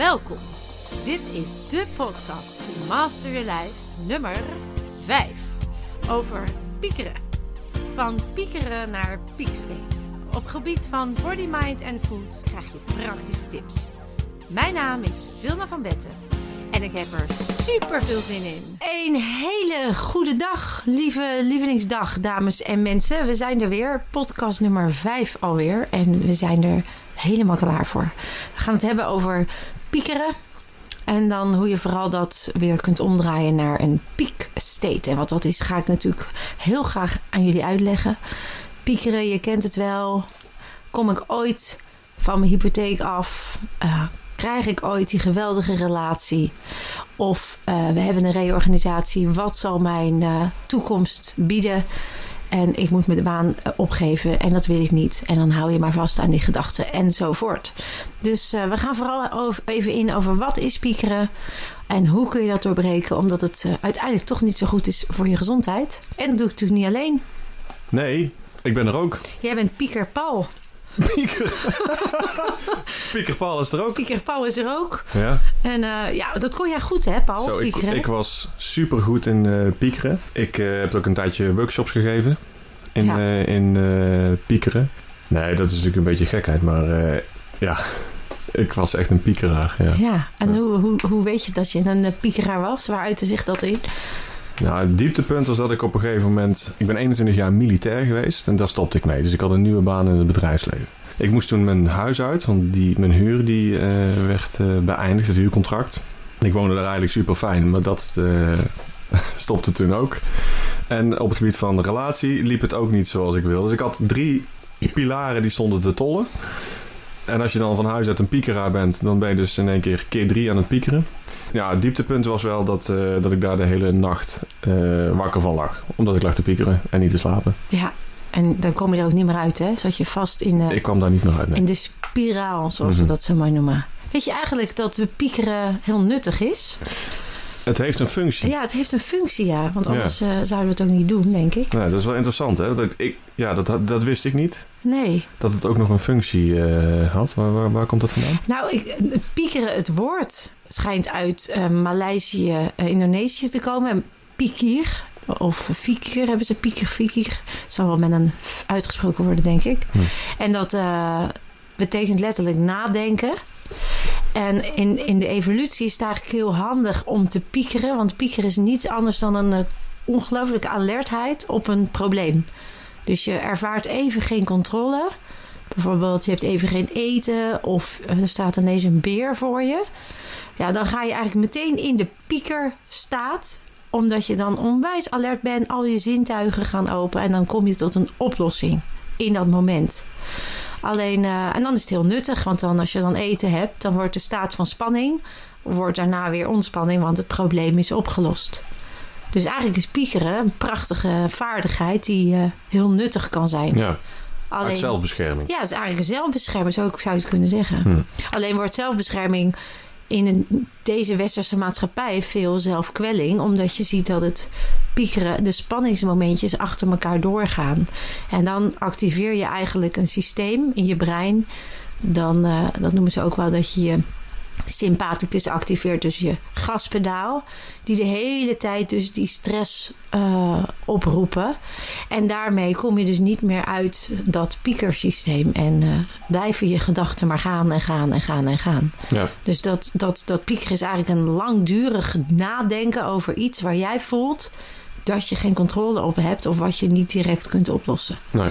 Welkom. Dit is de podcast To Master Your Life nummer 5 over piekeren. Van piekeren naar peakstate. Op gebied van body, mind en food krijg je praktische tips. Mijn naam is Vilna van Betten en ik heb er super veel zin in. Een hele goede dag, lieve lievelingsdag, dames en mensen. We zijn er weer, podcast nummer 5 alweer. En we zijn er helemaal klaar voor. We gaan het hebben over piekeren. En dan hoe je vooral dat weer kunt omdraaien naar een peak state. En wat dat is, ga ik natuurlijk heel graag aan jullie uitleggen. Piekeren, je kent het wel. Kom ik ooit van mijn hypotheek af? Uh, krijg ik ooit die geweldige relatie? Of uh, we hebben een reorganisatie. Wat zal mijn uh, toekomst bieden? En ik moet mijn baan opgeven en dat wil ik niet. En dan hou je maar vast aan die gedachten enzovoort. Dus uh, we gaan vooral over, even in over wat is piekeren. En hoe kun je dat doorbreken, omdat het uh, uiteindelijk toch niet zo goed is voor je gezondheid. En dat doe ik natuurlijk niet alleen. Nee, ik ben er ook. Jij bent Pieker Paul. Pieker. Pieker Paul is er ook. Pieker Paul is er ook. Ja. En uh, ja, dat kon jij goed hè, Paul? Zo, ik, ik was super goed in uh, piekeren. Ik uh, heb ook een tijdje workshops gegeven in, Ja. in piekeren. Nee, dat is natuurlijk een beetje gekheid, maar ja, ik was echt een piekeraar. Ja. Ja, en Ja. Hoe, hoe, hoe weet je dat je een eh, piekeraar was? Waar uitte zich dat in? Nou, het dieptepunt was dat ik op een gegeven moment... Ik ben 21 jaar militair geweest en daar stopte ik mee. Dus ik had een nieuwe baan in het bedrijfsleven. Ik moest toen mijn huis uit, want die, mijn huur die, uh, werd uh, beëindigd, het huurcontract. Ik woonde daar eigenlijk super fijn, maar dat uh, stopte toen ook. En op het gebied van relatie liep het ook niet zoals ik wilde. Dus ik had drie pilaren die stonden te tollen. En als je dan van huis uit een piekeraar bent, dan ben je dus in één keer keer drie aan het piekeren. Ja, het dieptepunt was wel dat, dat ik daar de hele nacht wakker van lag. Omdat ik lag te piekeren en niet te slapen. Ja, en dan kom je er ook niet meer uit, hè? Zat je vast in de, ik kwam daar niet meer uit, nee. in de spiraal, zoals mm -hmm. we dat zo mooi noemen. Weet je eigenlijk dat we piekeren heel nuttig is? Het heeft een functie. Ja, het heeft een functie, ja. Want anders ja. uh, zouden we het ook niet doen, denk ik. Nee, dat is wel interessant, hè? Dat, ik, ja, dat, dat wist ik niet. Nee. Dat het ook nog een functie uh, had. Waar, waar, waar, komt dat vandaan? Nou, ik, piekeren, het woord schijnt uit uh, Maleisië, Indonesië te komen. Pikir, of fikir hebben ze, pikir, fikir. Zal wel met een f uitgesproken worden, denk ik. Hm. En dat uh, betekent letterlijk nadenken. En in, in de evolutie is het eigenlijk heel handig om te piekeren. Want piekeren is niets anders dan een uh, ongelooflijke alertheid op een probleem. Dus je ervaart even geen controle. Bijvoorbeeld, je hebt even geen eten of er staat ineens een beer voor je. Ja, dan ga je eigenlijk meteen in de piekerstaat. Omdat je dan onwijs alert bent, al je zintuigen gaan open. En dan kom je tot een oplossing in dat moment. Alleen, uh, en dan is het heel nuttig, want dan als je dan eten hebt, dan wordt de staat van spanning, wordt daarna weer ontspanning, want het probleem is opgelost. Dus eigenlijk is piekeren een prachtige vaardigheid die uh, heel nuttig kan zijn. Ja. Alleen, zelfbescherming. Ja, het is eigenlijk een zelfbescherming, zo zou je het kunnen zeggen. Hmm. Alleen wordt zelfbescherming in deze westerse maatschappij veel zelfkwelling, omdat je ziet dat het piekeren, de spanningsmomentjes achter elkaar doorgaan. En dan activeer je eigenlijk een systeem in je brein. Dan, uh, dat noemen ze ook wel dat je je sympathicus activeert, dus je gaspedaal, die de hele tijd dus die stress uh, oproepen. En daarmee kom je dus niet meer uit dat piekersysteem en uh, blijven je gedachten maar gaan en gaan en gaan en gaan. Ja. Dus dat, dat, dat piekeren is eigenlijk een langdurig nadenken over iets waar jij voelt dat je geen controle op hebt of wat je niet direct kunt oplossen. Nee,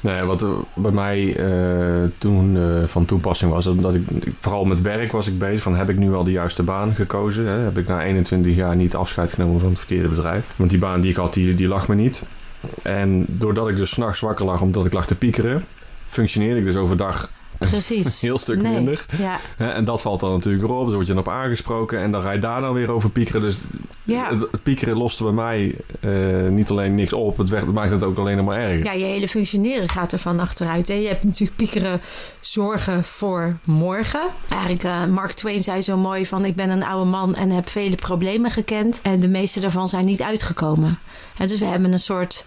nee wat bij mij uh, toen uh, van toepassing was, dat ik vooral met werk was ik bezig van heb ik nu al de juiste baan gekozen? Hè? Heb ik na 21 jaar niet afscheid genomen van het verkeerde bedrijf? Want die baan die ik had, die, die lag me niet. En doordat ik dus s'nachts wakker lag omdat ik lag te piekeren, functioneerde ik dus overdag Precies. een heel stuk nee. minder. Ja. En dat valt dan natuurlijk weer op. Dus word je dan op aangesproken en dan ga je daar dan weer over piekeren. Dus ja. het, het, piekeren loste bij mij uh, niet alleen niks op, het, maakt het ook alleen nog maar erger. Ja, je hele functioneren gaat er van achteruit. Hè? Je hebt natuurlijk piekeren zorgen voor morgen. Eigenlijk, uh, Mark Twain zei zo mooi van... ik ben een oude man en heb vele problemen gekend. En de meeste daarvan zijn niet uitgekomen. En dus we hebben een soort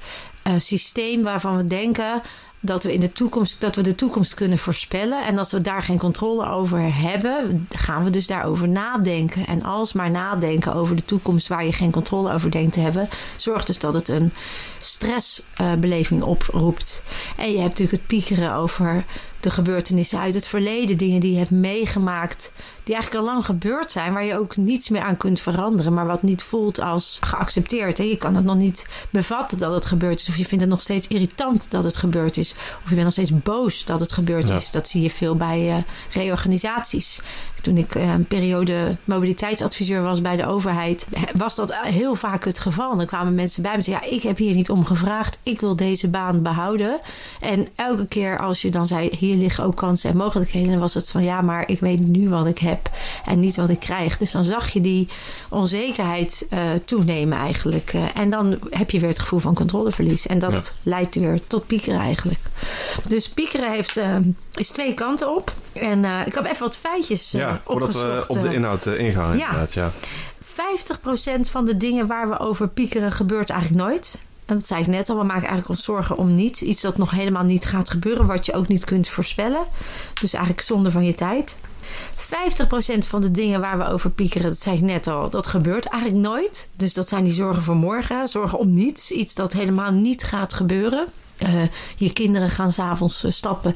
uh, systeem waarvan we denken dat we in de toekomst dat we de toekomst kunnen voorspellen. En als we daar geen controle over hebben, gaan we dus daarover nadenken. En als maar nadenken over de toekomst waar je geen controle over denkt te hebben, zorgt dus dat het een stressbeleving oproept. En je hebt natuurlijk het piekeren over de gebeurtenissen uit het verleden, dingen die je hebt meegemaakt, die eigenlijk al lang gebeurd zijn, waar je ook niets meer aan kunt veranderen, maar wat niet voelt als geaccepteerd. Hè? Je kan het nog niet bevatten dat het gebeurd is, of je vindt het nog steeds irritant dat het gebeurd is, of je bent nog steeds boos dat het gebeurd is. Dat zie je veel bij uh, reorganisaties. Toen ik uh, een periode mobiliteitsadviseur was bij de overheid, was dat heel vaak het geval. Dan kwamen mensen bij me en zeiden: Ja, ik heb hier niet om gevraagd, ik wil deze baan behouden. En elke keer als je dan zei: Hier liggen ook kansen en mogelijkheden, dan was het van ja, maar ik weet nu wat ik heb en niet wat ik krijg. Dus dan zag je die onzekerheid uh, toenemen eigenlijk. Uh, en dan heb je weer het gevoel van controleverlies. En dat ja. leidt weer tot piekeren eigenlijk. Dus piekeren heeft, uh, is twee kanten op. En ik heb even wat feitjes Ja, voordat we op de inhoud ingaan ja. inderdaad. Ja. 50% van de dingen waar we over piekeren gebeurt eigenlijk nooit. En dat zei ik net al, we maken eigenlijk ons zorgen om niets. Iets dat nog helemaal niet gaat gebeuren, wat je ook niet kunt voorspellen. Dus eigenlijk zonde van je tijd. 50% van de dingen waar we over piekeren, dat zei ik net al, dat gebeurt eigenlijk nooit. Dus dat zijn die zorgen voor morgen, zorgen om niets. Iets dat helemaal niet gaat gebeuren. Uh, je kinderen gaan s'avonds uh, stappen.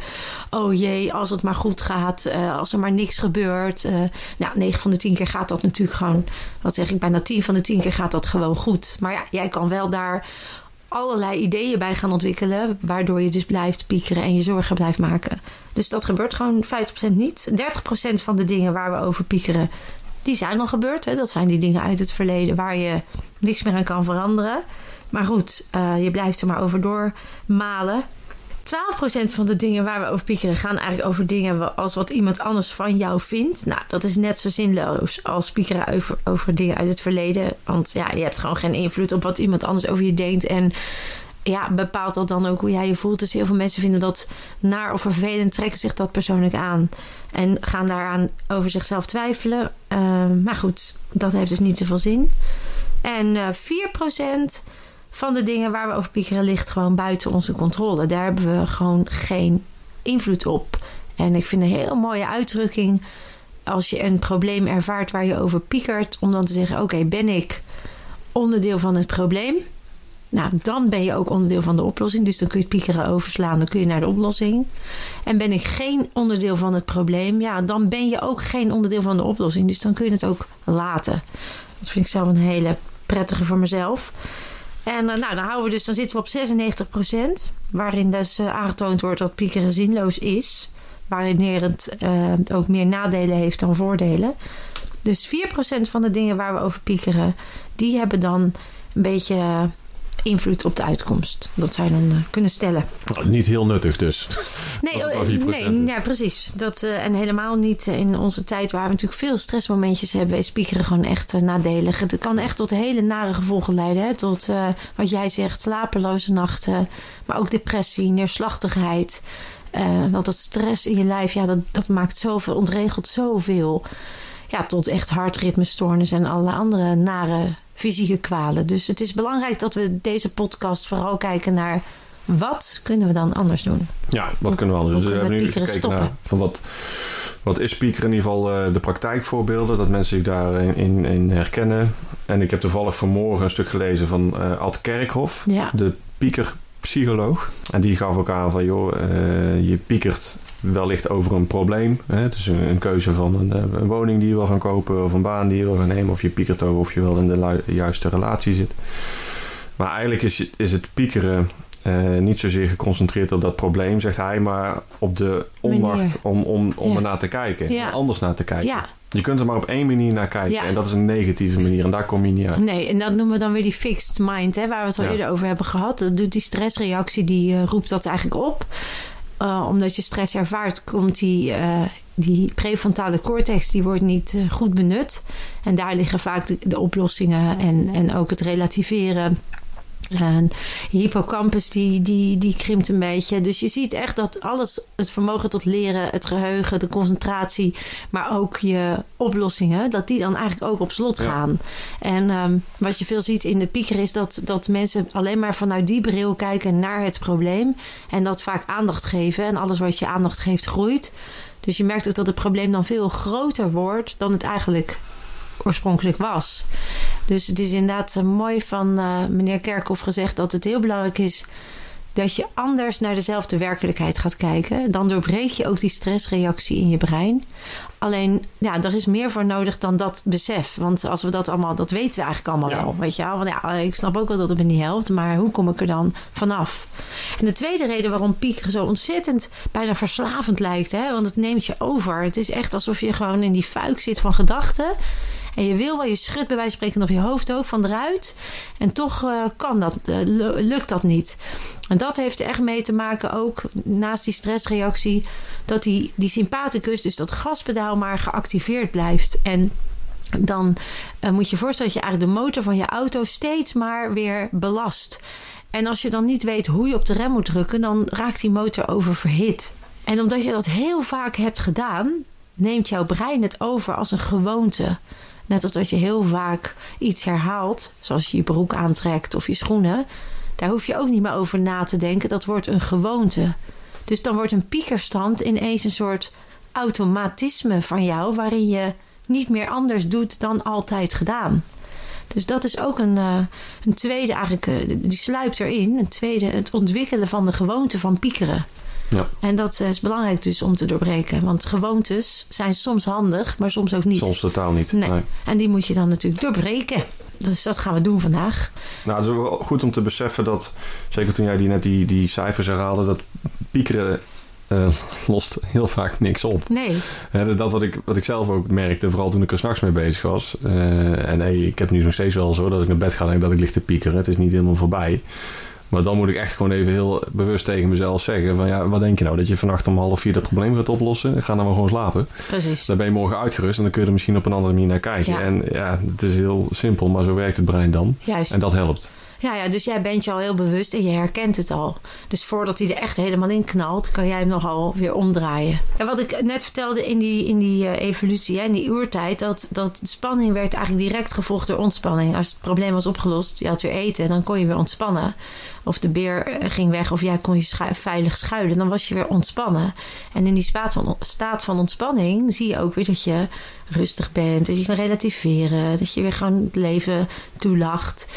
Oh jee, als het maar goed gaat. Uh, als er maar niks gebeurt. nou, 9 van de 10 keer gaat dat natuurlijk gewoon. Wat zeg ik? Bijna 10 van de 10 keer gaat dat gewoon goed. Maar ja, jij kan wel daar allerlei ideeën bij gaan ontwikkelen. Waardoor je dus blijft piekeren en je zorgen blijft maken. Dus dat gebeurt gewoon 50% niet. 30% van de dingen waar we over piekeren, die zijn al gebeurd. Hè? Dat zijn die dingen uit het verleden waar je niks meer aan kan veranderen. Maar goed, uh, je blijft er maar over doormalen. 12% van de dingen waar we over piekeren gaan eigenlijk over dingen als wat iemand anders van jou vindt. Nou, dat is net zo zinloos als piekeren over, dingen uit het verleden. Want ja, je hebt gewoon geen invloed op wat iemand anders over je denkt. En ja, bepaalt dat dan ook hoe jij je voelt. Dus heel veel mensen vinden dat naar of vervelend, trekken zich dat persoonlijk aan. En gaan daaraan over zichzelf twijfelen. Uh, maar goed, dat heeft dus niet zoveel zin. En uh, 4% van de dingen waar we over piekeren ligt gewoon buiten onze controle. Daar hebben we gewoon geen invloed op. En ik vind een heel mooie uitdrukking als je een probleem ervaart waar je over piekert, om dan te zeggen: Oké, ben ik onderdeel van het probleem? Nou, dan ben je ook onderdeel van de oplossing. Dus dan kun je het piekeren overslaan, dan kun je naar de oplossing. En ben ik geen onderdeel van het probleem, ja, dan ben je ook geen onderdeel van de oplossing. Dus dan kun je het ook laten. Dat vind ik zelf een hele prettige voor mezelf. En uh, nou, dan, houden we dus, dan zitten we op 96%, waarin dus uh, aangetoond wordt dat piekeren zinloos is. Waarin het uh, ook meer nadelen heeft dan voordelen. Dus 4% van de dingen waar we over piekeren, die hebben dan een beetje invloed op de uitkomst. Dat zou je dan uh, kunnen stellen. Niet heel nuttig dus. Nee, uh, nee ja, precies. Dat, uh, en helemaal niet in onze tijd waar we natuurlijk veel stressmomentjes hebben, is piekeren gewoon echt nadelig. Het kan echt tot hele nare gevolgen leiden. Hè? Tot wat jij zegt, slapeloze nachten, maar ook depressie, neerslachtigheid. want dat stress in je lijf, ja, dat, dat maakt zoveel, ontregelt zoveel. Ja, tot echt hartritmestoornissen en alle andere nare fysieke kwalen. Dus het is belangrijk dat we deze podcast vooral kijken naar wat kunnen we dan anders doen. Ja, wat kunnen we anders doen? Dus we hebben nu gekeken stoppen? naar van wat, wat is speaker in ieder geval uh, de praktijkvoorbeelden, dat mensen zich daarin in, in herkennen. En ik heb toevallig vanmorgen een stuk gelezen van uh, Ad Kerkhoff, ja. de piekerpsycholoog. En die gaf ook aan van joh, uh, je piekert wellicht over een probleem. Hè? Dus een, een keuze van een, een, woning die je wil gaan kopen of een baan die je wil gaan nemen. Of je piekert over of je wel in de juiste relatie zit. Maar eigenlijk is, is het piekeren uh, niet zozeer geconcentreerd op dat probleem, zegt hij, maar op de onmacht om, om, om ja. er naar te kijken. Ja. Anders naar te kijken. Ja. Je kunt er maar op één manier naar kijken. Ja. En dat is een negatieve manier. En daar kom je niet uit. Nee, en dat noemen we dan weer die fixed mind, hè, waar we het al Ja. eerder over hebben gehad. Dat doet die stressreactie, die uh, roept dat eigenlijk op. Uh, omdat je stress ervaart, komt die, uh, die prefrontale cortex die wordt niet uh, goed benut. En daar liggen vaak de, de oplossingen en, en ook het relativeren En hippocampus die, die, die krimpt een beetje. Dus je ziet echt dat alles, het vermogen tot leren, het geheugen, de concentratie, maar ook je oplossingen, dat die dan eigenlijk ook op slot gaan. En um, wat je veel ziet in de pieker is dat, dat mensen alleen maar vanuit die bril kijken naar het probleem. En dat vaak aandacht geven. En alles wat je aandacht geeft groeit. Dus je merkt ook dat het probleem dan veel groter wordt dan het eigenlijk oorspronkelijk was. Dus het is inderdaad uh, mooi van uh, meneer Kerkhoff gezegd dat het heel belangrijk is dat je anders naar dezelfde werkelijkheid gaat kijken. Dan doorbreek je ook die stressreactie in je brein. Alleen, ja, er is meer voor nodig dan dat besef. Want als we dat allemaal, dat weten we eigenlijk allemaal Ja. wel. Weet je wel? Want ja, ik snap ook wel dat het me niet helpt, maar hoe kom ik er dan vanaf? En de tweede reden waarom piekeren zo ontzettend bijna verslavend lijkt, hè? want het neemt je over. Het is echt alsof je gewoon in die fuik zit van gedachten. En je wil wel, je schudt bij wijze van spreken nog je hoofd ook van eruit. En toch eh, kan dat, eh, lu- lukt dat niet. En dat heeft er echt mee te maken ook naast die stressreactie. Dat die, die sympathicus, dus dat gaspedaal maar geactiveerd blijft. En dan eh, moet je je voorstellen dat je eigenlijk de motor van je auto steeds maar weer belast. En als je dan niet weet hoe je op de rem moet drukken, dan raakt die motor oververhit. En omdat je dat heel vaak hebt gedaan, neemt jouw brein het over als een gewoonte. Net als dat je heel vaak iets herhaalt, zoals je je broek aantrekt of je schoenen. Daar hoef je ook niet meer over na te denken. Dat wordt een gewoonte. Dus dan wordt een piekerstand ineens een soort automatisme van jou, waarin je niet meer anders doet dan altijd gedaan. Dus dat is ook een, eh, een tweede, eigenlijk, eh, die sluipt erin. Een tweede, het ontwikkelen van de gewoonte van piekeren. Ja. En dat eh, is belangrijk dus om te doorbreken. Want gewoontes zijn soms handig, maar soms ook niet. Soms totaal niet. Nee. Nee. En die moet je dan natuurlijk doorbreken. Dus dat gaan we doen vandaag. Nou, het is wel goed om te beseffen dat, zeker toen jij die, net die, die cijfers herhaalde, dat piekeren eh, lost heel vaak niks op. Nee, dat wat ik, wat ik zelf ook merkte, vooral toen ik er s'nachts mee bezig was. Eh, en hey, ik heb nu nog steeds wel zo dat ik naar bed ga en dat ik lig te piekeren. Het is niet helemaal voorbij. Maar dan moet ik echt gewoon even heel bewust tegen mezelf zeggen: van ja, wat denk je nou? Dat je vannacht om half vier dat probleem gaat oplossen? Ga dan maar gewoon slapen. precies. Dan ben je morgen uitgerust en dan kun je er misschien op een andere manier naar kijken. Ja. En ja, het is heel simpel, maar zo werkt het brein dan. Juist. En dat helpt. Ja, ja, dus jij bent je al heel bewust en je herkent het al. Dus voordat hij er echt helemaal in knalt, kan jij hem nogal weer omdraaien. En wat ik net vertelde in die, in die eh, evolutie, hè, in die oertijd, dat, dat spanning werd eigenlijk direct gevolgd door ontspanning. Als het probleem was opgelost, je had weer eten, dan kon je weer ontspannen. Of de beer eh, ging weg of jij kon je veilig schuilen, dan was je weer ontspannen. En in die staat van ontspanning zie je ook weer dat je rustig bent, dat je kan relativeren, dat je weer gewoon het leven toelacht.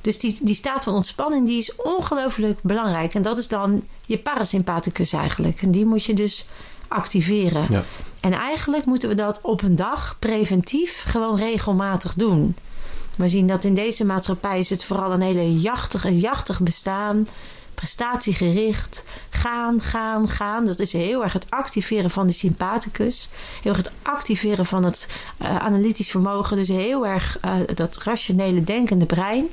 Dus die, die staat van ontspanning die is ongelooflijk belangrijk. En dat is dan je parasympathicus eigenlijk. En die moet je dus activeren. Ja. En eigenlijk moeten we dat op een dag preventief gewoon regelmatig doen. We zien dat in deze maatschappij is het vooral een hele jachtig, een jachtig bestaan. Prestatiegericht. Gaan, gaan, gaan. Dat is heel erg het activeren van de sympathicus. Heel erg het activeren van het eh, analytisch vermogen. Dus heel erg eh, dat rationele denkende brein.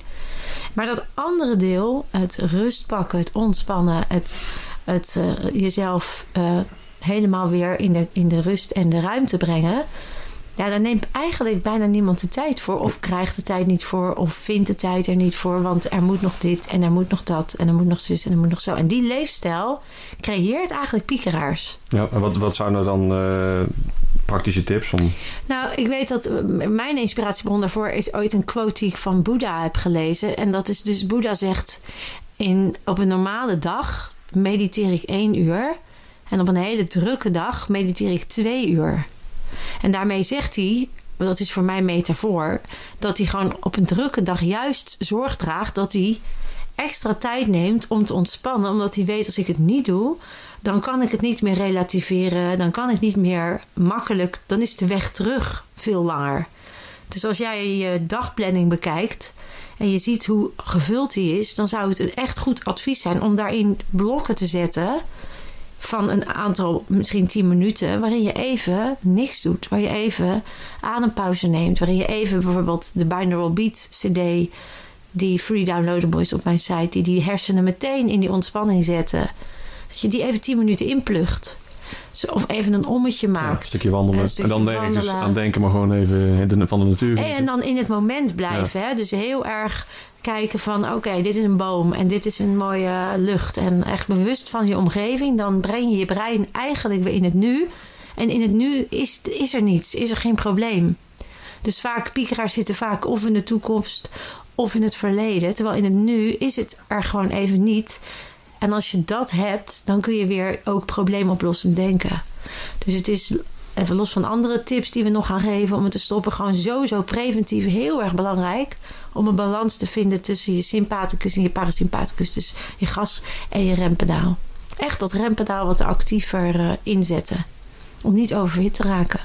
Maar dat andere deel, het rust pakken, het ontspannen, het, het eh, jezelf helemaal weer in de, in de rust en de ruimte brengen. Ja, daar neemt eigenlijk bijna niemand de tijd voor. Of krijgt de tijd niet voor. Of vindt de tijd er niet voor. Want er moet nog dit en er moet nog dat. En er moet nog zus en er moet nog zo. En die leefstijl creëert eigenlijk piekeraars. Ja, en wat, wat zijn er dan eh, praktische tips om... Nou, ik weet dat eh, mijn inspiratiebron daarvoor is ooit een quote die ik van Boeddha heb gelezen. En dat is dus, Boeddha zegt, in, op een normale dag mediteer ik één uur. En op een hele drukke dag mediteer ik twee uur. En daarmee zegt hij, dat is voor mij metafoor, dat hij gewoon op een drukke dag juist zorg draagt dat hij extra tijd neemt om te ontspannen. Omdat hij weet, als ik het niet doe, dan kan ik het niet meer relativeren. Dan kan ik niet meer makkelijk, dan is de weg terug veel langer. Dus als jij je dagplanning bekijkt en je ziet hoe gevuld die is, dan zou het een echt goed advies zijn om daarin blokken te zetten van een aantal, misschien 10 minuten, waarin je even niks doet. Waar je even adempauze neemt. Waarin je even bijvoorbeeld de Binaural Beat CD, die free downloadable is op mijn site, die die hersenen meteen in die ontspanning zetten. Dat je die even 10 minuten inplucht. Of even een ommetje Ja, maakt. een stukje wandelen. Een stukje en dan nergens wandelen. aan denken, maar gewoon even van de natuur. En dan in het moment blijven. Hè? Dus heel erg kijken van oké, dit is een boom en dit is een mooie lucht. En echt bewust van je omgeving. Dan breng je je brein eigenlijk weer in het nu. En in het nu is, is er niets, is er geen probleem. Dus vaak, piekeraars zitten vaak of in de toekomst of in het verleden. Terwijl in het nu is het er gewoon even niet. En als je dat hebt, dan kun je weer ook probleemoplossend denken. Dus het is even los van andere tips die we nog gaan geven om het te stoppen, gewoon sowieso preventief heel erg belangrijk om een balans te vinden tussen je sympathicus en je parasympathicus, dus je gas en je rempedaal. Echt dat rempedaal wat actiever eh, inzetten om niet overhit te raken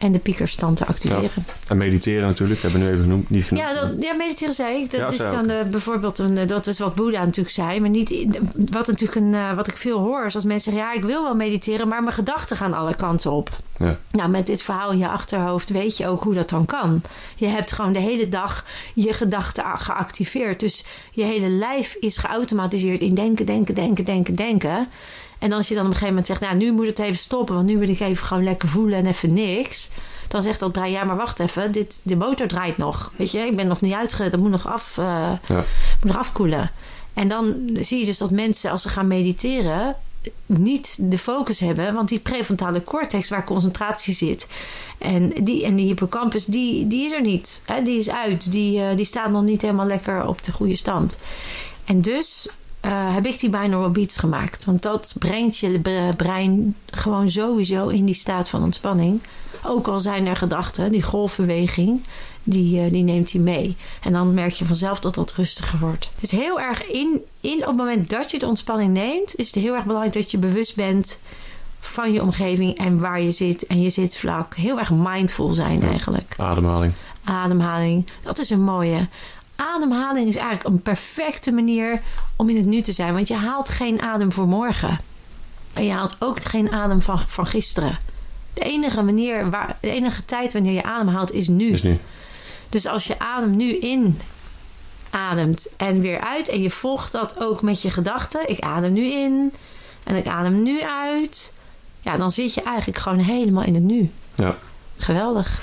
en de piekerstand te activeren. En mediteren natuurlijk, hebben we nu even genoemd, niet genoemd. Ja, dat, ja, mediteren zei ik. Dat Ja, is dan eh, bijvoorbeeld een, eh, dat is wat Boeddha natuurlijk zei, maar niet wat natuurlijk een, eh, wat ik veel hoor is als mensen zeggen ja, ik wil wel mediteren, maar mijn gedachten gaan alle kanten op. Ja. Nou, met dit verhaal in je achterhoofd weet je ook hoe dat dan kan. Je hebt gewoon de hele dag je gedachten geactiveerd. Dus je hele lijf is geautomatiseerd in denken, denken, denken, denken, denken. En als je dan op een gegeven moment zegt, nou, nu moet het even stoppen, want nu wil ik even gewoon lekker voelen en even niks. Dan zegt dat brein, ja, maar wacht even, dit, de motor draait nog. Weet je, ik ben nog niet uitge... Dat moet nog, af, eh, Ja. moet nog afkoelen. En dan zie je dus dat mensen, als ze gaan mediteren, niet de focus hebben. Want die prefrontale cortex, waar concentratie zit, en die, en die hippocampus, die, die is er niet. Hè? Die is uit. Die, eh, die staat nog niet helemaal lekker op de goede stand. En dus eh, heb ik die binaural beats gemaakt. Want dat brengt je bre- brein gewoon sowieso in die staat van ontspanning. Ook al zijn er gedachten, die golfbeweging, die, eh, die neemt hij mee. En dan merk je vanzelf dat dat rustiger wordt. Dus heel erg in, in op het moment dat je de ontspanning neemt, is het heel erg belangrijk dat je bewust bent van je omgeving en waar je zit en je zit vlak. Heel erg mindful zijn eigenlijk. Ademhaling. Ademhaling, dat is een mooie. Ademhaling is eigenlijk een perfecte manier om in het nu te zijn. Want je haalt geen adem voor morgen. En je haalt ook geen adem van, van gisteren. De enige manier, waar, de enige tijd wanneer je adem haalt is nu. Is nu. Dus als je adem nu in ademt en weer uit en je volgt dat ook met je gedachten. Ik adem nu in en ik adem nu uit. Ja, dan zit je eigenlijk gewoon helemaal in het nu. Ja. Geweldig.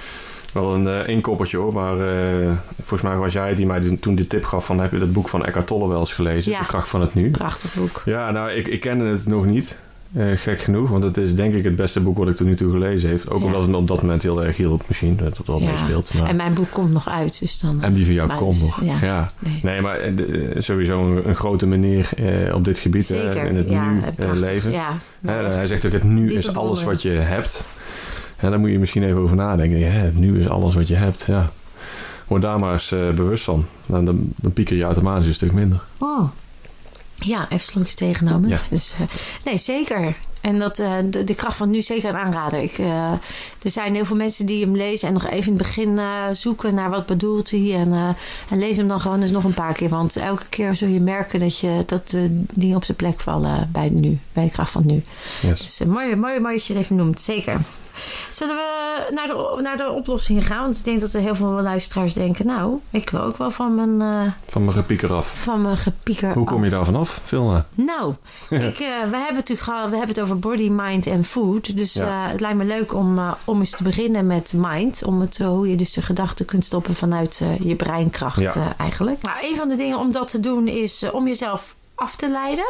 Wel een uh, inkoppertje hoor, maar eh, volgens mij was jij die mij toen de tip gaf van heb je dat boek van Eckhart Tolle wel eens gelezen? Ja. De kracht van het nu. Prachtig boek. Ja, nou ik, ik kende het nog niet. Eh, gek genoeg, want het is denk ik het beste boek wat ik tot nu toe gelezen heb. Ook Ja. omdat het me op dat moment heel erg hielp misschien, dat het wel Ja. meespeelt. Maar... En mijn boek komt nog uit, dus dan... En die van jou komt dus, nog. ja. Ja. nee. Nee, maar sowieso een, een grote meneer op dit gebied, hè, in het nu leven. Hij zegt ook, het nu Diepe is alles wat je hebt. En daar moet je misschien even over nadenken. Ja, nu is alles wat je hebt. Ja. Word daar maar eens eh, bewust van. Nou, dan, dan pieker je automatisch een stuk minder. Oh. Ja, even slokjes tegenomen. Ja. Dus, eh, nee, zeker. En dat, eh, de, de kracht van nu zeker een aanrader. Ik, er zijn heel veel mensen die hem lezen en nog even in het begin zoeken naar wat bedoelt hij. En, en lees hem dan gewoon eens nog een paar keer. Want elke keer zul je merken dat, je, dat dingen op zijn plek vallen bij nu. Bij de kracht van nu. Yes. Dus mooi, mooi, mooi dat je het even noemt, zeker. Zullen we naar de, naar de oplossingen gaan? Want ik denk dat er heel veel luisteraars denken... nou, ik wil ook wel van mijn, eh, Van mijn gepieker af. van mijn gepieker Hoe kom je daar vanaf, Vilna? Nou, ik, eh, we hebben natuurlijk gehad, we hebben het over body, mind en food. Dus Ja. eh, het lijkt me leuk om, om eens te beginnen met mind. Om het, hoe je dus de gedachten kunt stoppen vanuit je breinkracht Ja. eigenlijk. Nou, een van de dingen om dat te doen is om jezelf af te leiden.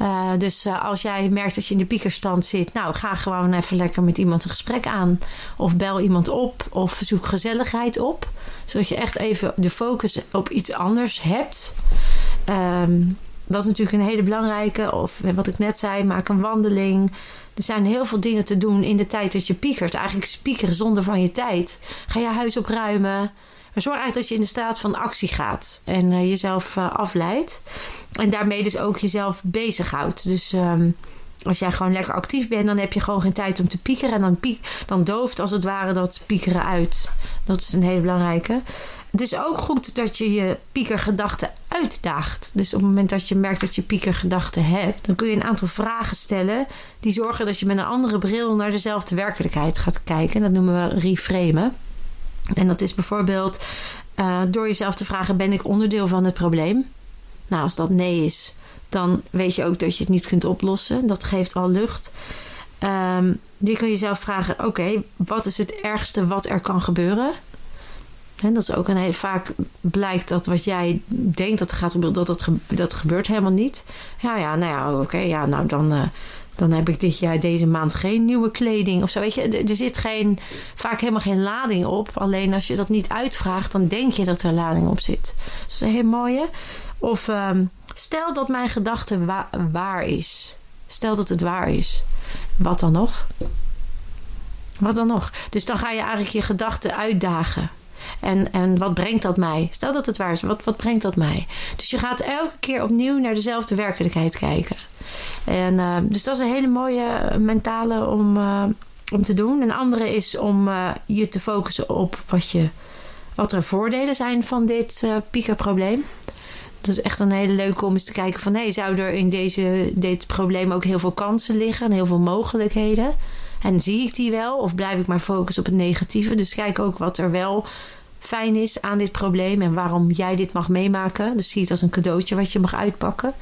Eh, dus eh, als jij merkt dat je in de piekerstand zit, nou ga gewoon even lekker met iemand een gesprek aan. Of bel iemand op of zoek gezelligheid op. Zodat je echt even de focus op iets anders hebt. Ehm, dat is natuurlijk een hele belangrijke. Of wat ik net zei, maak een wandeling. Er zijn heel veel dingen te doen in de tijd dat je piekert. Eigenlijk piekeren zonder van je tijd. Ga je huis opruimen. Maar zorg eigenlijk dat je in de staat van actie gaat. En eh, jezelf eh, afleidt. En daarmee dus ook jezelf bezighoudt. Dus ehm, als jij gewoon lekker actief bent, dan heb je gewoon geen tijd om te piekeren. En dan, piek, dan dooft als het ware dat piekeren uit. Dat is een hele belangrijke. Het is ook goed dat je je piekergedachten uitdaagt. Dus op het moment dat je merkt dat je piekergedachten hebt, dan kun je een aantal vragen stellen die zorgen dat je met een andere bril naar dezelfde werkelijkheid gaat kijken. Dat noemen we reframen. En dat is bijvoorbeeld eh, door jezelf te vragen: ben ik onderdeel van het probleem? Nou, als dat nee is, dan weet je ook dat je het niet kunt oplossen. Dat geeft al lucht. ehm, je kan jezelf vragen: oké, wat is het ergste wat er kan gebeuren? En dat is ook een heel vaak blijkt dat wat jij denkt dat gaat gebeuren, dat dat, gebeurt helemaal niet. Ja, ja, nou ja, oké, ja, nou dan, uh, dan heb ik dit jaar deze maand geen nieuwe kleding of zo. Weet je, er zit geen, vaak helemaal geen lading op. Alleen als je dat niet uitvraagt, dan denk je dat er lading op zit. Dat is een heel mooie. Of um, stel dat mijn gedachte wa waar is. Stel dat het waar is. Wat dan nog? Wat dan nog? Dus dan ga je eigenlijk je gedachten uitdagen. En, en wat brengt dat mij? Stel dat het waar is, wat, wat brengt dat mij? Dus je gaat elke keer opnieuw naar dezelfde werkelijkheid kijken. En, uh, dus dat is een hele mooie mentale om, uh, om te doen. Een andere is om je te focussen op wat, je, wat er voordelen zijn van dit piekerprobleem. Dat is echt een hele leuke om eens te kijken van... zou er in deze, dit probleem ook heel veel kansen liggen... en heel veel mogelijkheden? En zie ik die wel? Of blijf ik maar focussen op het negatieve? Dus kijk ook wat er wel fijn is aan dit probleem en waarom jij dit mag meemaken. Dus zie het als een cadeautje wat je mag uitpakken.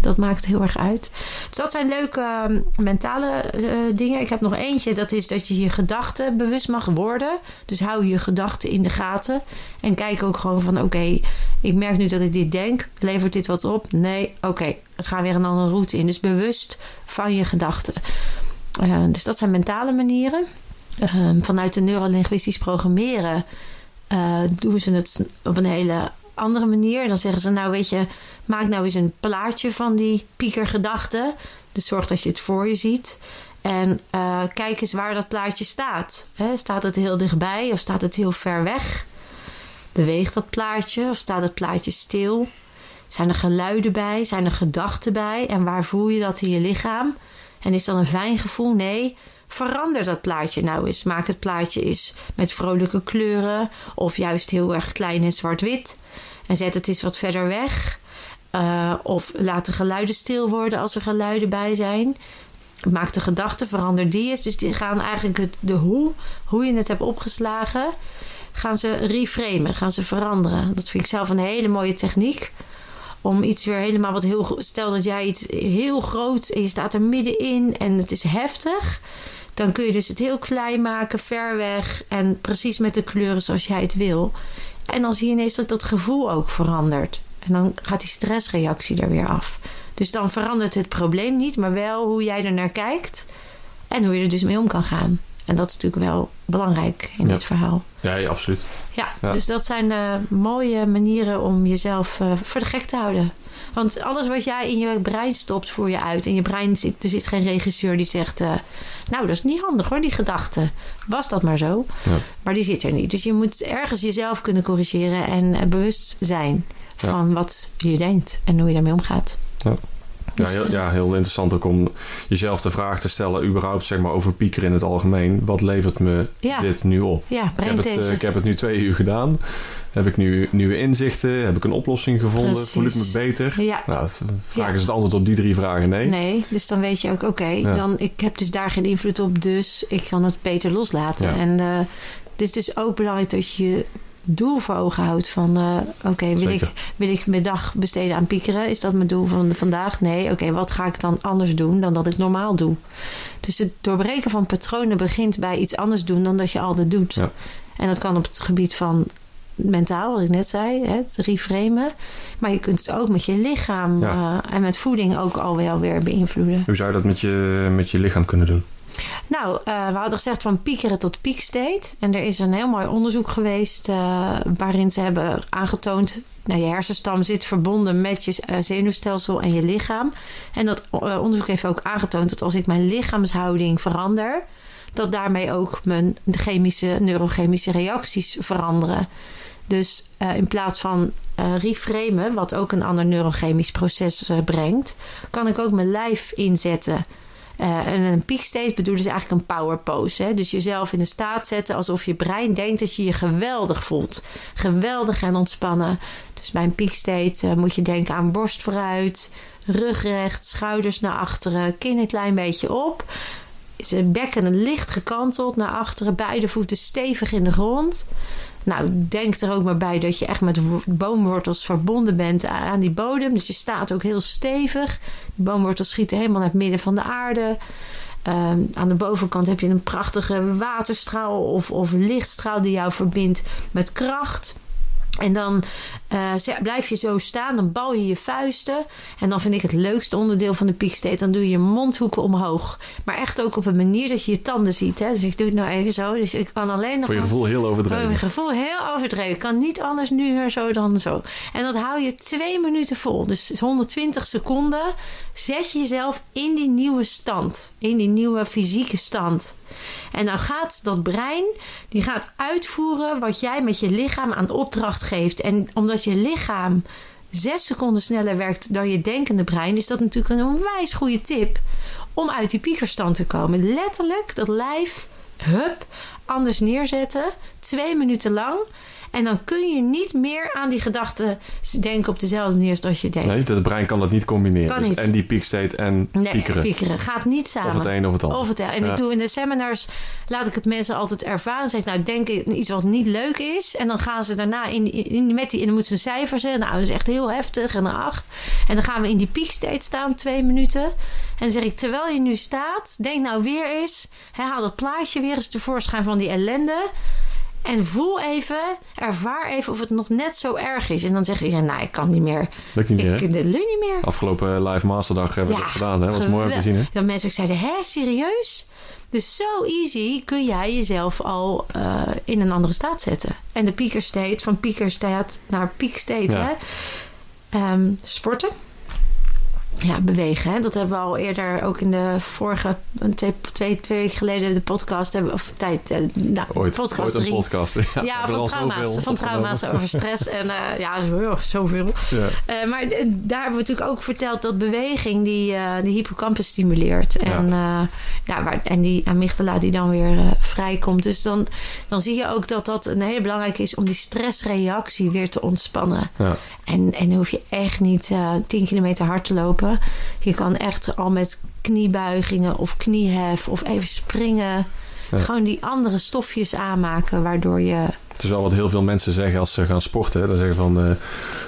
Dat maakt heel erg uit. Dus dat zijn leuke ehm, mentale uh, dingen. Ik heb nog eentje, dat is dat je je gedachten bewust mag worden. Dus hou je gedachten in de gaten. En kijk ook gewoon van oké, ik merk nu dat ik dit denk. Levert dit wat op? Nee, oké, okay, ga weer een andere route in. Dus bewust van je gedachten. Uh, dus dat zijn mentale manieren. Uh, vanuit de neurolinguistisch programmeren uh, doen ze het op een hele andere manier. Dan zeggen ze, nou weet je, maak nou eens een plaatje van die piekergedachte. Dus zorg dat je het voor je ziet. En uh, kijk eens waar dat plaatje staat. He, staat het heel dichtbij of staat het heel ver weg? Beweegt dat plaatje of staat het plaatje stil? Zijn er geluiden bij? Zijn er gedachten bij? En waar voel je dat in je lichaam? En is dat een fijn gevoel? Nee. Verander dat plaatje nou eens. Maak het plaatje eens met vrolijke kleuren of juist heel erg klein en zwart-wit. En zet het eens wat verder weg. Uh, of laat de geluiden stil worden als er geluiden bij zijn. Maak de gedachten, verander die eens. Dus die gaan eigenlijk het, de hoe, hoe je het hebt opgeslagen, gaan ze reframen, gaan ze veranderen. Dat vind ik zelf een hele mooie techniek om iets weer helemaal wat heel. Stel dat jij iets heel groot en je staat er middenin en het is heftig. Dan kun je dus het heel klein maken, ver weg en precies met de kleuren zoals jij het wil. En dan zie je ineens dat dat gevoel ook verandert. En dan gaat die stressreactie er weer af. Dus dan verandert het probleem niet, maar wel hoe jij er naar kijkt en hoe je er dus mee om kan gaan. En dat is natuurlijk wel belangrijk in ja. dit verhaal. Ja, ja absoluut. Ja, ja, dus dat zijn uh, mooie manieren om jezelf uh, voor de gek te houden. Want alles wat jij in je brein stopt, voer je uit. In je brein zit, er zit geen regisseur die zegt... Uh, nou, dat is niet handig hoor, die gedachte. Was dat maar zo. Maar die zit er niet. Dus je moet ergens jezelf kunnen corrigeren... en bewust zijn van wat je denkt en hoe je daarmee omgaat. Ja. Ja heel, ja, heel interessant ook om jezelf de vraag te stellen, überhaupt zeg maar over piekeren in het algemeen. Wat levert me ja. dit nu op? Ja, ik, heb het, uh, ik heb het nu twee uur gedaan. Heb ik nu nieuwe inzichten? Heb ik een oplossing gevonden? Precies. Voel ik me beter? Ja. Nou, vraag is het antwoord op die drie vragen nee. Nee, dus dan weet je ook, oké, okay, ja. dan ik heb dus daar geen invloed op, dus ik kan het beter loslaten. En uh, het is dus ook belangrijk dat je doel voor ogen houdt. Van uh, oké, okay, wil, ik, wil ik mijn dag besteden aan piekeren? Is dat mijn doel van vandaag? Nee, oké, okay, wat ga ik dan anders doen dan dat ik normaal doe? Dus het doorbreken van patronen begint bij iets anders doen dan dat je altijd doet. Ja. En dat kan op het gebied van mentaal, wat ik net zei, het reframen. Maar je kunt het ook met je lichaam ja. uh, en met voeding ook al wel weer beïnvloeden. Hoe zou je dat met je, met je lichaam kunnen doen? Nou, uh, we hadden gezegd van piekeren tot piekstate. En er is een heel mooi onderzoek geweest uh, waarin ze hebben aangetoond... Nou, je hersenstam zit verbonden met je uh, zenuwstelsel en je lichaam. En dat onderzoek heeft ook aangetoond dat als ik mijn lichaamshouding verander... dat daarmee ook mijn chemische, neurochemische reacties veranderen. Dus in plaats van reframen, wat ook een ander neurochemisch proces brengt... kan ik ook mijn lijf inzetten... Uh, en een peak state bedoelen ze eigenlijk een power pose. Hè? Dus jezelf in de staat zetten alsof je brein denkt dat je je geweldig voelt. Geweldig en ontspannen. Dus bij een peak state uh, moet je denken aan borst vooruit, rug recht, schouders naar achteren, kin een klein beetje op. Het bekken licht gekanteld naar achteren, beide voeten stevig in de grond. Nou, denk er ook maar bij dat je echt met boomwortels verbonden bent aan die bodem. Dus je staat ook heel stevig. Die boomwortels schieten helemaal naar het midden van de aarde. Ehm, aan de bovenkant heb je een prachtige waterstraal of, of lichtstraal die jou verbindt met kracht. En dan uh, blijf je zo staan, dan bal je je vuisten. En dan vind ik het leukste onderdeel van de pieksteed. Dan doe je je mondhoeken omhoog. Maar echt ook op een manier dat je je tanden ziet. Hè? Dus ik doe het nou even zo. Dus ik kan alleen nog... Voor je gevoel heel overdreven. Voor je gevoel heel overdreven. Ik kan niet anders nu meer zo dan zo. En dat hou je twee minuten vol. Dus 120 seconden zet je jezelf in die nieuwe stand. In die nieuwe fysieke stand. En dan gaat dat brein, die gaat uitvoeren wat jij met je lichaam aan opdracht geeft. En omdat je lichaam zes seconden sneller werkt dan je denkende brein, is dat natuurlijk een onwijs goede tip om uit die piekerstand te komen. Letterlijk dat lijf, hup, anders neerzetten, twee minuten lang. En dan kun je niet meer aan die gedachten denken op dezelfde manier als je denkt. Nee, het brein kan dat niet combineren. Kan dus niet. En die peakstate en nee, piekeren. piekeren. Gaat niet samen. Of het een of het ander. Of het, en ik doe in de seminars, laat ik het mensen altijd ervaren. Zeg, nou, denk iets wat niet leuk is. En dan gaan ze daarna in, in, met die, en dan moeten ze een cijfer zeggen. Nou, dat is echt heel heftig. En een acht. En dan gaan we in die peakstate staan, twee minuten. En dan zeg ik, terwijl je nu staat, denk nou weer eens. haal dat plaatje weer eens tevoorschijn van die ellende. En voel even, ervaar even of het nog net zo erg is. En dan zeg je, nou, ik kan niet meer. Lukt niet meer, ik, lukt niet meer. Afgelopen live masterdag hebben we ja, dat gedaan, hè? was mooi om te zien, hè? Dat mensen zeiden, hè, serieus? Dus zo easy kun jij jezelf al uh, in een andere staat zetten. En de pieker state, van pieker state naar peak state, ja. hè? Um, sporten ja, bewegen. Hè? Dat hebben we al eerder ook in de vorige, twee, twee, twee weken geleden, de podcast hebben, of tijd, uh, nou, ooit, podcast ooit een podcast. Ja, ja van, trauma's, van trauma's over stress en uh, ja, zoveel. Ja. Uh, maar daar hebben we natuurlijk ook verteld dat beweging die de hippocampus stimuleert. En, ja. ja, waar, en die amygdala die dan weer vrijkomt. Dus dan, dan zie je ook dat dat een hele belangrijke is om die stressreactie weer te ontspannen. Ja. En, en dan hoef je echt niet 10 kilometer hard te lopen. Je kan echt al met kniebuigingen of kniehef of even springen. Gewoon die andere stofjes aanmaken waardoor je. Het is wel wat heel veel mensen zeggen als ze gaan sporten. Dan zeggen van uh,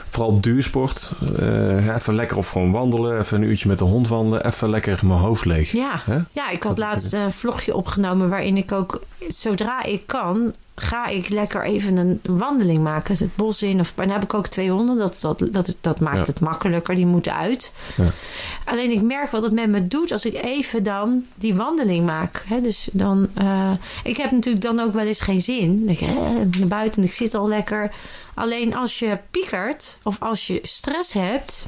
vooral duursport. Uh, even lekker of gewoon wandelen. Even een uurtje met de hond wandelen. Even lekker mijn hoofd leeg. Ja, ja ik had laatst een vlogje opgenomen waarin ik ook zodra ik kan ga ik lekker even een wandeling maken. Het bos in. Of, en dan heb ik ook twee honden. Dat, dat, dat, dat maakt het makkelijker. Die moeten uit. Ja. Alleen ik merk wat het met me doet als ik even dan die wandeling maak. dus dan... Uh, ik heb natuurlijk dan ook wel eens geen zin. Ik, naar buiten ik zit al lekker. Alleen als je piekert of als je stress hebt...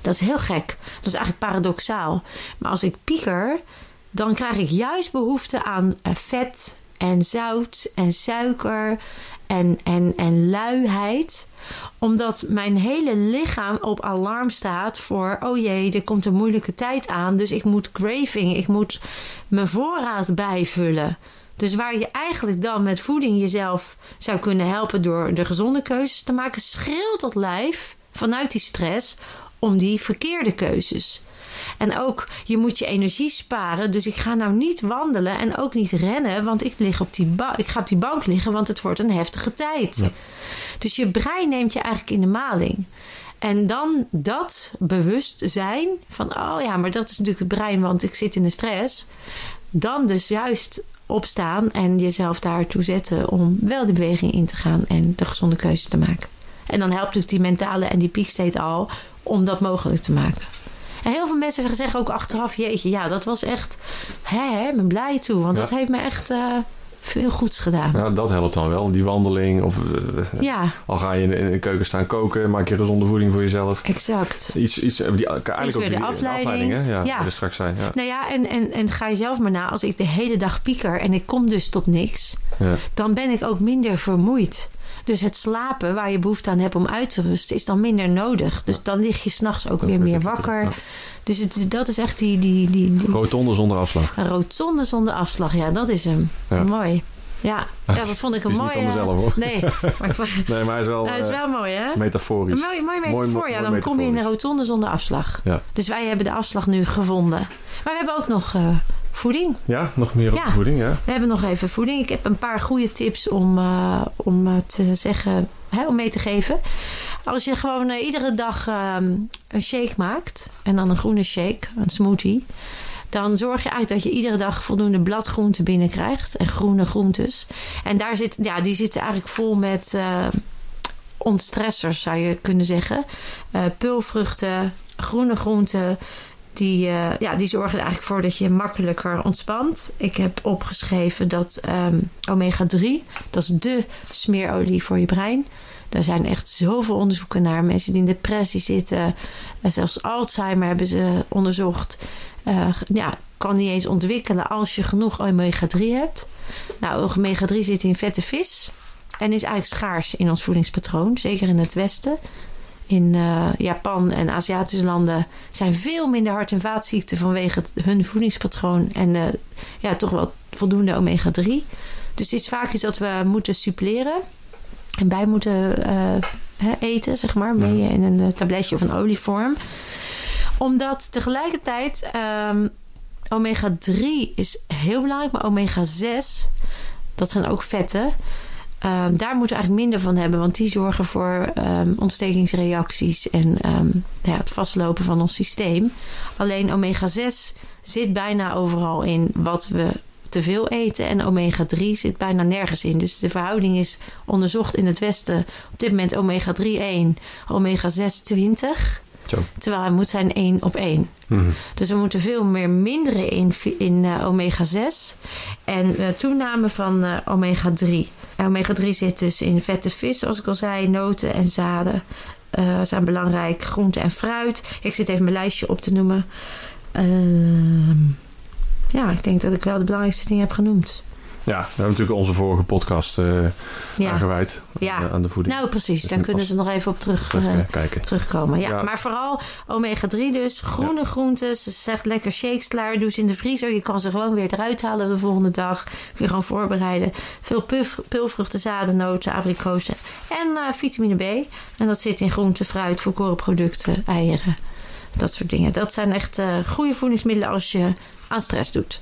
Dat is heel gek. Dat is eigenlijk paradoxaal. Maar als ik pieker, dan krijg ik juist behoefte aan uh, vet en zout en suiker en, en, en luiheid omdat mijn hele lichaam op alarm staat voor: oh jee, er komt een moeilijke tijd aan. Dus ik moet craving, ik moet mijn voorraad bijvullen. Dus waar je eigenlijk dan met voeding jezelf zou kunnen helpen door de gezonde keuzes te maken, schreeuwt dat lijf vanuit die stress om die verkeerde keuzes. En ook, je moet je energie sparen. Dus ik ga nou niet wandelen en ook niet rennen. Want ik, lig op die ik ga op die bank liggen, want het wordt een heftige tijd. Dus je brein neemt je eigenlijk in de maling. En dan dat bewust zijn van, oh ja, maar dat is natuurlijk het brein, want ik zit in de stress. Dan dus juist opstaan en jezelf daartoe zetten om wel de beweging in te gaan en de gezonde keuze te maken. En dan helpt natuurlijk die mentale en die peak al om dat mogelijk te maken. En heel veel mensen zeggen ook achteraf: Jeetje, ja, dat was echt. Hè, hè ben blij toe. Want dat heeft me echt. Uh, veel goeds gedaan. Ja, dat helpt dan wel. Die wandeling. Of uh, ja. al ga je in de keuken staan koken, maak je gezonde voeding voor jezelf. Exact. Iets, iets, die, eigenlijk ook weer de afleiding. hè? Ja, ja. straks zijn. Ja. Nou ja, en, en, en ga je zelf maar na. Als ik de hele dag pieker en ik kom dus tot niks, ja. dan ben ik ook minder vermoeid. Dus het slapen waar je behoefte aan hebt om uit te rusten, is dan minder nodig. Dus dan lig je s'nachts ook weer meer wakker. Dus het, dat is echt die, die, die, die... Rotonde zonder afslag. Een rotonde zonder afslag, ja, dat is hem. Mooi. Ja, ja, dat vond ik een mooie... Niet van mezelf, hoor. Nee, maar, nee, maar hij is wel, hij is wel mooi, hè? Metaforisch. Een mooi, mooi metafoor, ja. Dan kom je in een rotonde zonder afslag. Ja. Dus wij hebben de afslag nu gevonden. Maar we hebben ook nog uh, voeding. Ja, nog meer op voeding, ja. We hebben nog even voeding. Ik heb een paar goede tips om, uh, om uh, te zeggen, hè, om mee te geven. Als je gewoon uh, iedere dag um, een shake maakt, en dan een groene shake, een smoothie. dan zorg je eigenlijk dat je iedere dag voldoende bladgroenten binnenkrijgt. En groene groentes. En daar zit, ja, die zitten eigenlijk vol met uh, ontstressers, zou je kunnen zeggen. Pulvruchten, groene groenten. Die, uh, ja, die zorgen er eigenlijk voor dat je makkelijker ontspant. Ik heb opgeschreven dat um, omega-3, dat is de smeerolie voor je brein. Daar zijn echt zoveel onderzoeken naar. Mensen die in depressie zitten, zelfs Alzheimer hebben ze onderzocht. Uh, ja, kan niet eens ontwikkelen als je genoeg omega-3 hebt. Nou, omega-3 zit in vette vis en is eigenlijk schaars in ons voedingspatroon, zeker in het Westen. In uh, Japan en Aziatische landen zijn veel minder hart- en vaatziekten vanwege het, hun voedingspatroon en uh, ja, toch wel voldoende omega-3. Dus het is vaak iets dat we moeten suppleren en bij moeten uh, eten, zeg maar, mee in een tabletje of een olievorm. Omdat tegelijkertijd um, omega-3 is heel belangrijk, maar omega-6, dat zijn ook vetten. Um, daar moeten we eigenlijk minder van hebben, want die zorgen voor um, ontstekingsreacties en um, ja, het vastlopen van ons systeem. Alleen omega-6 zit bijna overal in wat we te veel eten en omega-3 zit bijna nergens in. Dus de verhouding is onderzocht in het Westen op dit moment omega-3 1, omega-6 20. Zo. Terwijl hij moet zijn 1 op 1. Mm-hmm. Dus we moeten veel meer minderen in, in uh, omega-6 en uh, toename van uh, omega-3. Omega-3 zit dus in vette vis, zoals ik al zei, noten en zaden. Zijn belangrijk, groente en fruit. Ik zit even mijn lijstje op te noemen. Uh, ja, ik denk dat ik wel de belangrijkste dingen heb genoemd. Ja, we hebben natuurlijk onze vorige podcast uh, ja. aangeweid ja. aan de voeding. Nou, precies. Dus Dan nu kunnen pas ze nog even op terug, terug, uh, eh, terugkomen. Ja, Ja. Maar vooral omega-3 dus. Groene groenten. Ze zegt lekker shakes klaar. Doe ze in de vriezer. Je kan ze gewoon weer eruit halen de volgende dag. Kun je gewoon voorbereiden. Veel puf, pulvruchten, zaden, noten, abrikozen. En vitamine B. En dat zit in groente, fruit, volkorenproducten, eieren. Dat soort dingen. Dat zijn echt goede voedingsmiddelen als je aan stress doet.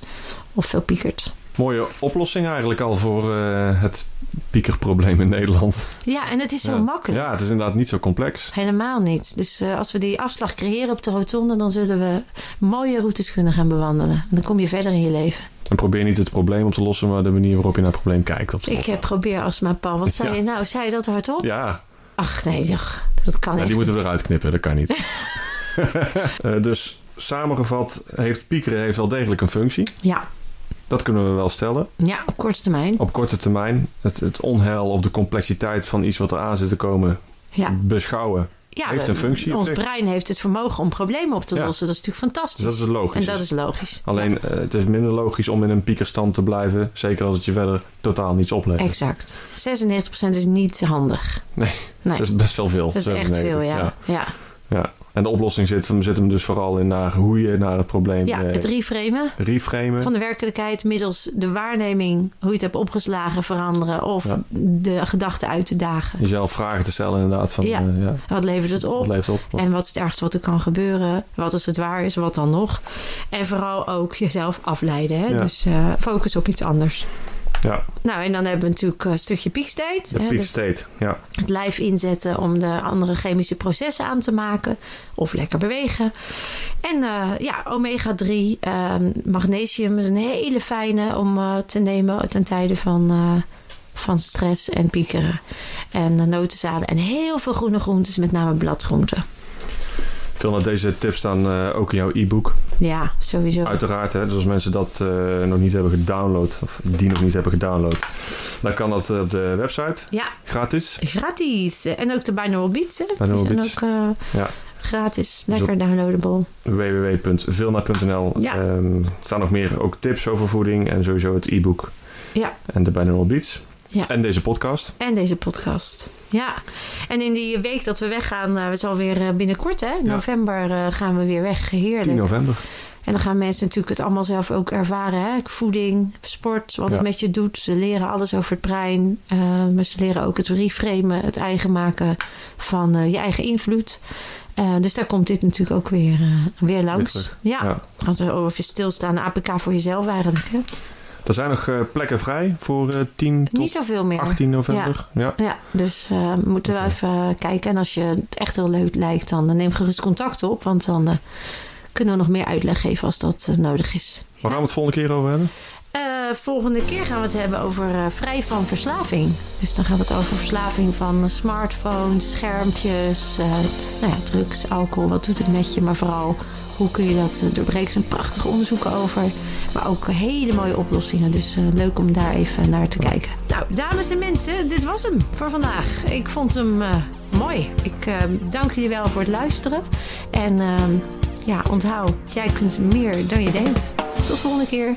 Of veel piekert. Mooie oplossing eigenlijk al voor uh, het piekerprobleem in Nederland. Ja, en het is zo ja. makkelijk. Ja, het is inderdaad niet zo complex. Helemaal niet. Dus uh, als we die afslag creëren op de rotonde, dan zullen we mooie routes kunnen gaan bewandelen. En dan kom je verder in je leven. En probeer niet het probleem op te lossen, maar de manier waarop je naar het probleem kijkt op Ik lossen. uh, probeer astma, Paul. Wat zei Ja. je nou? Zei je dat hardop? Ja, Ach nee, toch. dat kan ja, echt die moeten we niet. eruit knippen, dat kan niet. Eh, dus samengevat, heeft piekeren heeft wel degelijk een functie. Ja. Dat kunnen we wel stellen. ja, op korte termijn. Op korte termijn, het, het onheil of de complexiteit van iets wat er aan zit te komen Ja. beschouwen. ja heeft een functie Ons brein heeft het vermogen om problemen op te Ja. lossen. Dat is natuurlijk fantastisch. Dat is logisch. en dat is logisch. Alleen, eh, het is minder logisch om in een piekerstand te blijven. Zeker als het je verder totaal niets oplevert. Exact. 96% is niet handig. Nee, Nee. Dat is best wel veel. Dat is echt 97, veel, ja. Ja, ja. En de oplossing zit, hem- zit hem dus vooral in naar hoe je naar het probleem ja eh, het reframen reframen. van de werkelijkheid middels de waarneming, hoe je het hebt opgeslagen, veranderen. Of Ja. de gedachten uit te dagen. Jezelf vragen te stellen inderdaad van Ja. eh, ja, Wat levert het wat op? leeft op? En wat is het ergste wat er kan gebeuren? Wat als het waar is? Wat dan nog? En vooral ook jezelf afleiden. Hè? Ja. Dus eh, focus op iets anders. Ja, Nou, en dan hebben we natuurlijk een stukje peakstate. de hè, peak dus state. Ja. het lijf inzetten om de andere chemische processen aan te maken. Of lekker bewegen. En eh, ja, omega-3, eh, magnesium is een hele fijne om eh, te nemen ten tijde van, eh, van stress en piekeren. En notenzaden en heel veel groene groentes, met name bladgroenten. Veel van deze tips staan eh, ook in jouw e-book. Ja, sowieso. Uiteraard, hè, dus als mensen dat eh, nog niet hebben gedownload, of die nog niet hebben gedownload, dan kan dat eh, op de website. Ja, Gratis. gratis. En ook de Binaural Beats. Hè? Binaural Die zijn Beats. ook Ja. gratis. Lekker downloadable. www.vilna.nl. Ja. Ehm, er staan nog meer ook tips over voeding en sowieso het e-book Ja. en de Binaural Beats. Ja. En deze podcast. En deze podcast. Ja. En in die week dat we weggaan, uh, het is alweer uh, binnenkort hè. In Ja. november uh, gaan we weer weg. Heerlijk. 10 november. En dan gaan mensen natuurlijk het allemaal zelf ook ervaren. Hè? Voeding, sport, wat Ja. het met je doet. Ze leren alles over het brein. Uh, maar ze leren ook het reframen, het eigen maken van uh, je eigen invloed. Uh, dus daar komt dit natuurlijk ook weer, weer langs. Weer ja. Ja. als we over stilstaan, APK voor jezelf eigenlijk. Hè? Er zijn nog uh, plekken vrij voor uh, 10 tot Niet zoveel meer. 18 november. Ja. Ja, dus uh, moeten we even kijken. En als je het echt heel leuk lijkt, dan neem gerust contact op. Want dan uh, kunnen we nog meer uitleg geven als dat nodig is. Waar gaan we het volgende keer over hebben? Uh, volgende keer gaan we het hebben over uh, vrij van verslaving. Dus dan gaat het over verslaving van smartphones, schermpjes, uh, nou ja, drugs, alcohol. Wat doet het met je? Maar vooral, hoe kun je dat doorbreken? Er zijn prachtige onderzoeken over. Maar ook hele mooie oplossingen. Dus leuk om daar even naar te kijken. Nou, dames en mensen, dit was hem voor vandaag. Ik vond hem mooi. Ik dank jullie wel voor het luisteren. En ja, onthoud, jij kunt meer dan je denkt. Tot de volgende keer.